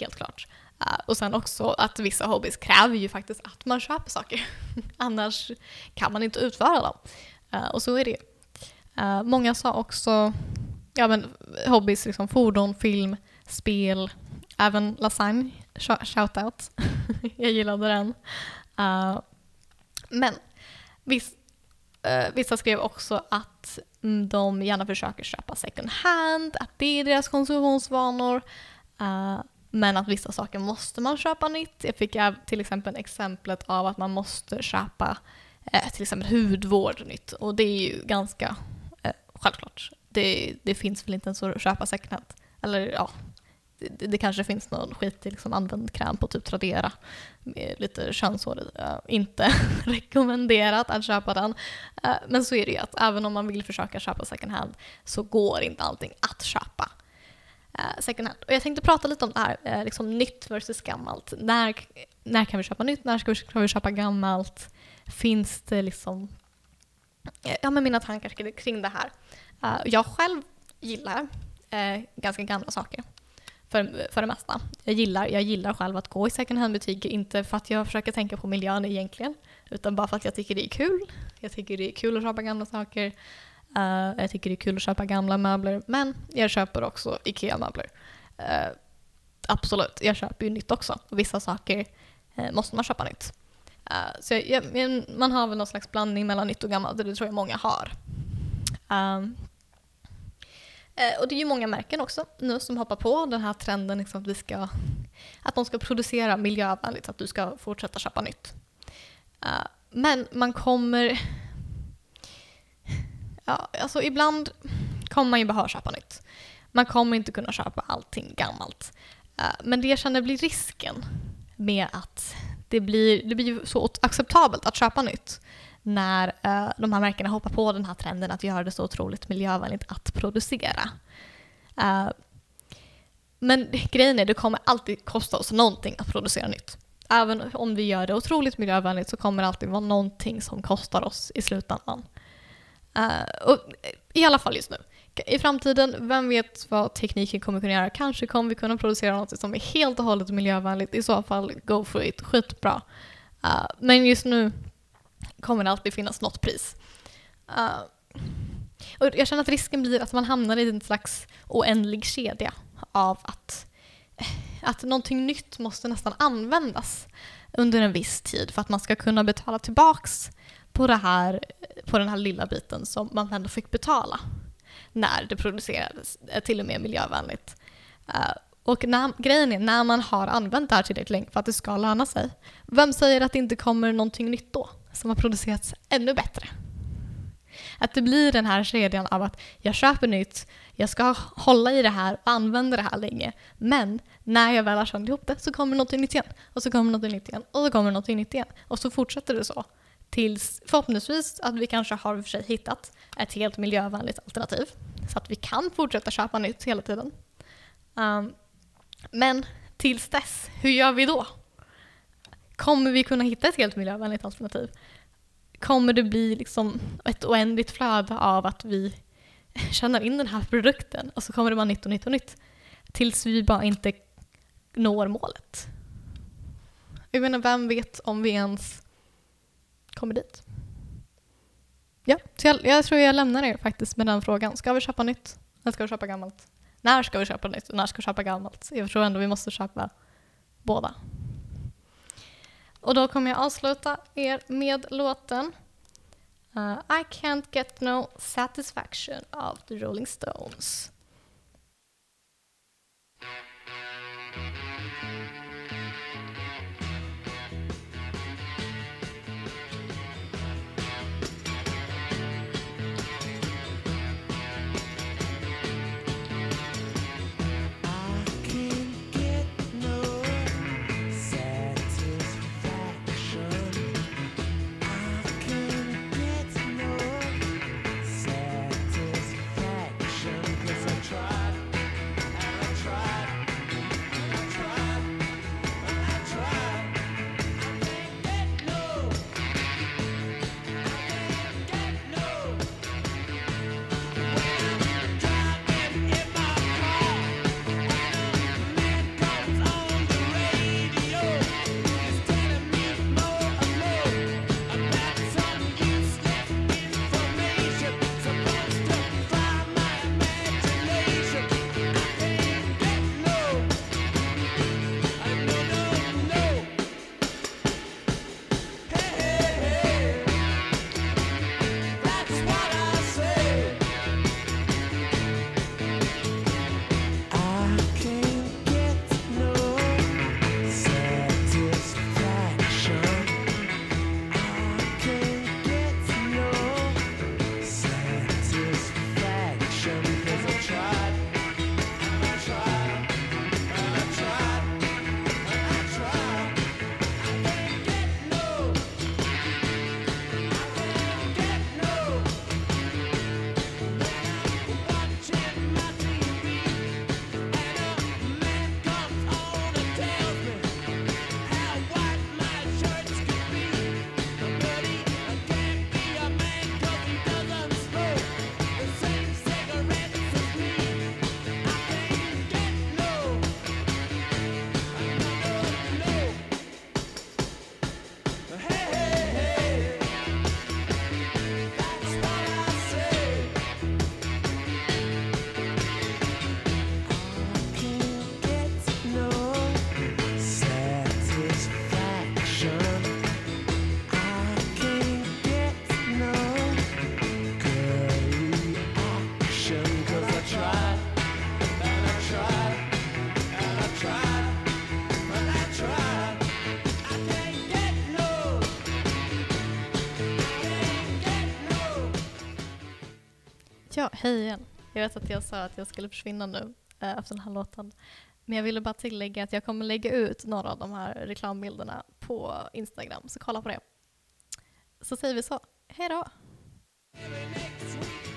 Helt klart. Uh, och sen också att vissa hobbys kräver ju faktiskt att man köper saker. Annars kan man inte utföra dem. Uh, och så är det uh, Många sa också ja, men, hobbys, liksom fordon, film, spel, även lasagne, shoutout. Jag gillade den. Eh, men visst, eh, vissa skrev också att de gärna försöker köpa second hand, att det är deras konsumtionsvanor. Eh, men att vissa saker måste man köpa nytt. Jag fick till exempel exemplet av att man måste köpa till exempel hudvård nytt. Och det är ju ganska självklart. Det, det, finns väl inte ens att köpa second hand. Eller ja, det, det kanske finns någon skitig liksom använd kräm på typ Tradera med lite könshår i. Uh, inte rekommenderat att köpa den. Uh, men så är det ju att även om man vill försöka köpa second hand så går inte allting att köpa uh, second hand. Och jag tänkte prata lite om det här, eh, liksom nytt versus gammalt. När, när kan vi köpa nytt? När ska vi, ska vi köpa gammalt? Finns det liksom... Ja, men mina tankar kring det här. Eh, jag själv gillar eh, ganska gamla saker. För, för det mesta. Jag gillar, jag gillar själv att gå i second hand-butiker, inte för att jag försöker tänka på miljön egentligen, utan bara för att jag tycker det är kul. Jag tycker det är kul att köpa gamla saker. Uh, jag tycker det är kul att köpa gamla möbler, men jag köper också IKEA-möbler. Uh, absolut, jag köper ju nytt också. Vissa saker uh, måste man köpa nytt. så jag, jag, man har väl någon slags blandning mellan nytt och gammalt, det tror jag många har. Um, Eh, och det är ju många märken också nu som hoppar på den här trenden liksom att, vi ska, att de ska producera miljövänligt, så att du ska fortsätta köpa nytt. Eh, men man kommer ja, alltså ibland kommer man ju behöva köpa nytt. Man kommer inte kunna köpa allting gammalt. Eh, men det jag känner blir risken med att det blir, det blir så acceptabelt att köpa nytt när uh, de här märkena hoppar på den här trenden att göra det så otroligt miljövänligt att producera. Uh, men grejen är, det kommer alltid kosta oss någonting att producera nytt. Även om vi gör det otroligt miljövänligt så kommer det alltid vara någonting som kostar oss i slutändan. Uh, och I alla fall just nu. I framtiden, vem vet vad tekniken kommer kunna göra? Kanske kommer vi kunna producera något som är helt och hållet miljövänligt. I så fall, go for it. Skitbra. Uh, men just nu kommer det alltid finnas något pris. Uh, och jag känner att risken blir att man hamnar i en slags oändlig kedja av att, att någonting nytt måste nästan användas under en viss tid för att man ska kunna betala tillbaks på, det här, på den här lilla biten som man ändå fick betala när det producerades, eh, till och med miljövänligt. Uh, och när, grejen är, när man har använt det här tillräckligt länge för att det ska löna sig, vem säger att det inte kommer någonting nytt då, som har producerats ännu bättre? Att det blir den här kedjan av att jag köper nytt, jag ska hålla i det här och använda det här länge, men när jag väl har samlat ihop det så kommer något nytt igen, och så kommer något nytt igen, och så kommer något nytt igen. Och så fortsätter det så tills förhoppningsvis att vi kanske har för sig hittat ett helt miljövänligt alternativ så att vi kan fortsätta köpa nytt hela tiden. Um, men tills dess, hur gör vi då? Kommer vi kunna hitta ett helt miljövänligt alternativ? Kommer det bli liksom ett oändligt flöde av att vi tjänar in den här produkten och så kommer det vara nytt och nytt och nytt tills vi bara inte når målet? Jag menar, vem vet om vi ens kommer dit. Ja, så jag, jag, tror jag lämnar er faktiskt med den frågan. Ska vi köpa nytt? När ska vi köpa gammalt? När ska vi köpa nytt och när ska vi köpa gammalt? Jag tror ändå vi måste köpa båda. Och då kommer jag avsluta er med låten uh, I can't get no satisfaction of the Rolling Stones. Ja, hej igen. Jag vet att jag sa att jag skulle försvinna nu eh, efter den här låten. Men jag ville bara tillägga att jag kommer lägga ut några av de här reklambilderna på Instagram, så kolla på det. Så säger vi så. Hej då! Next week.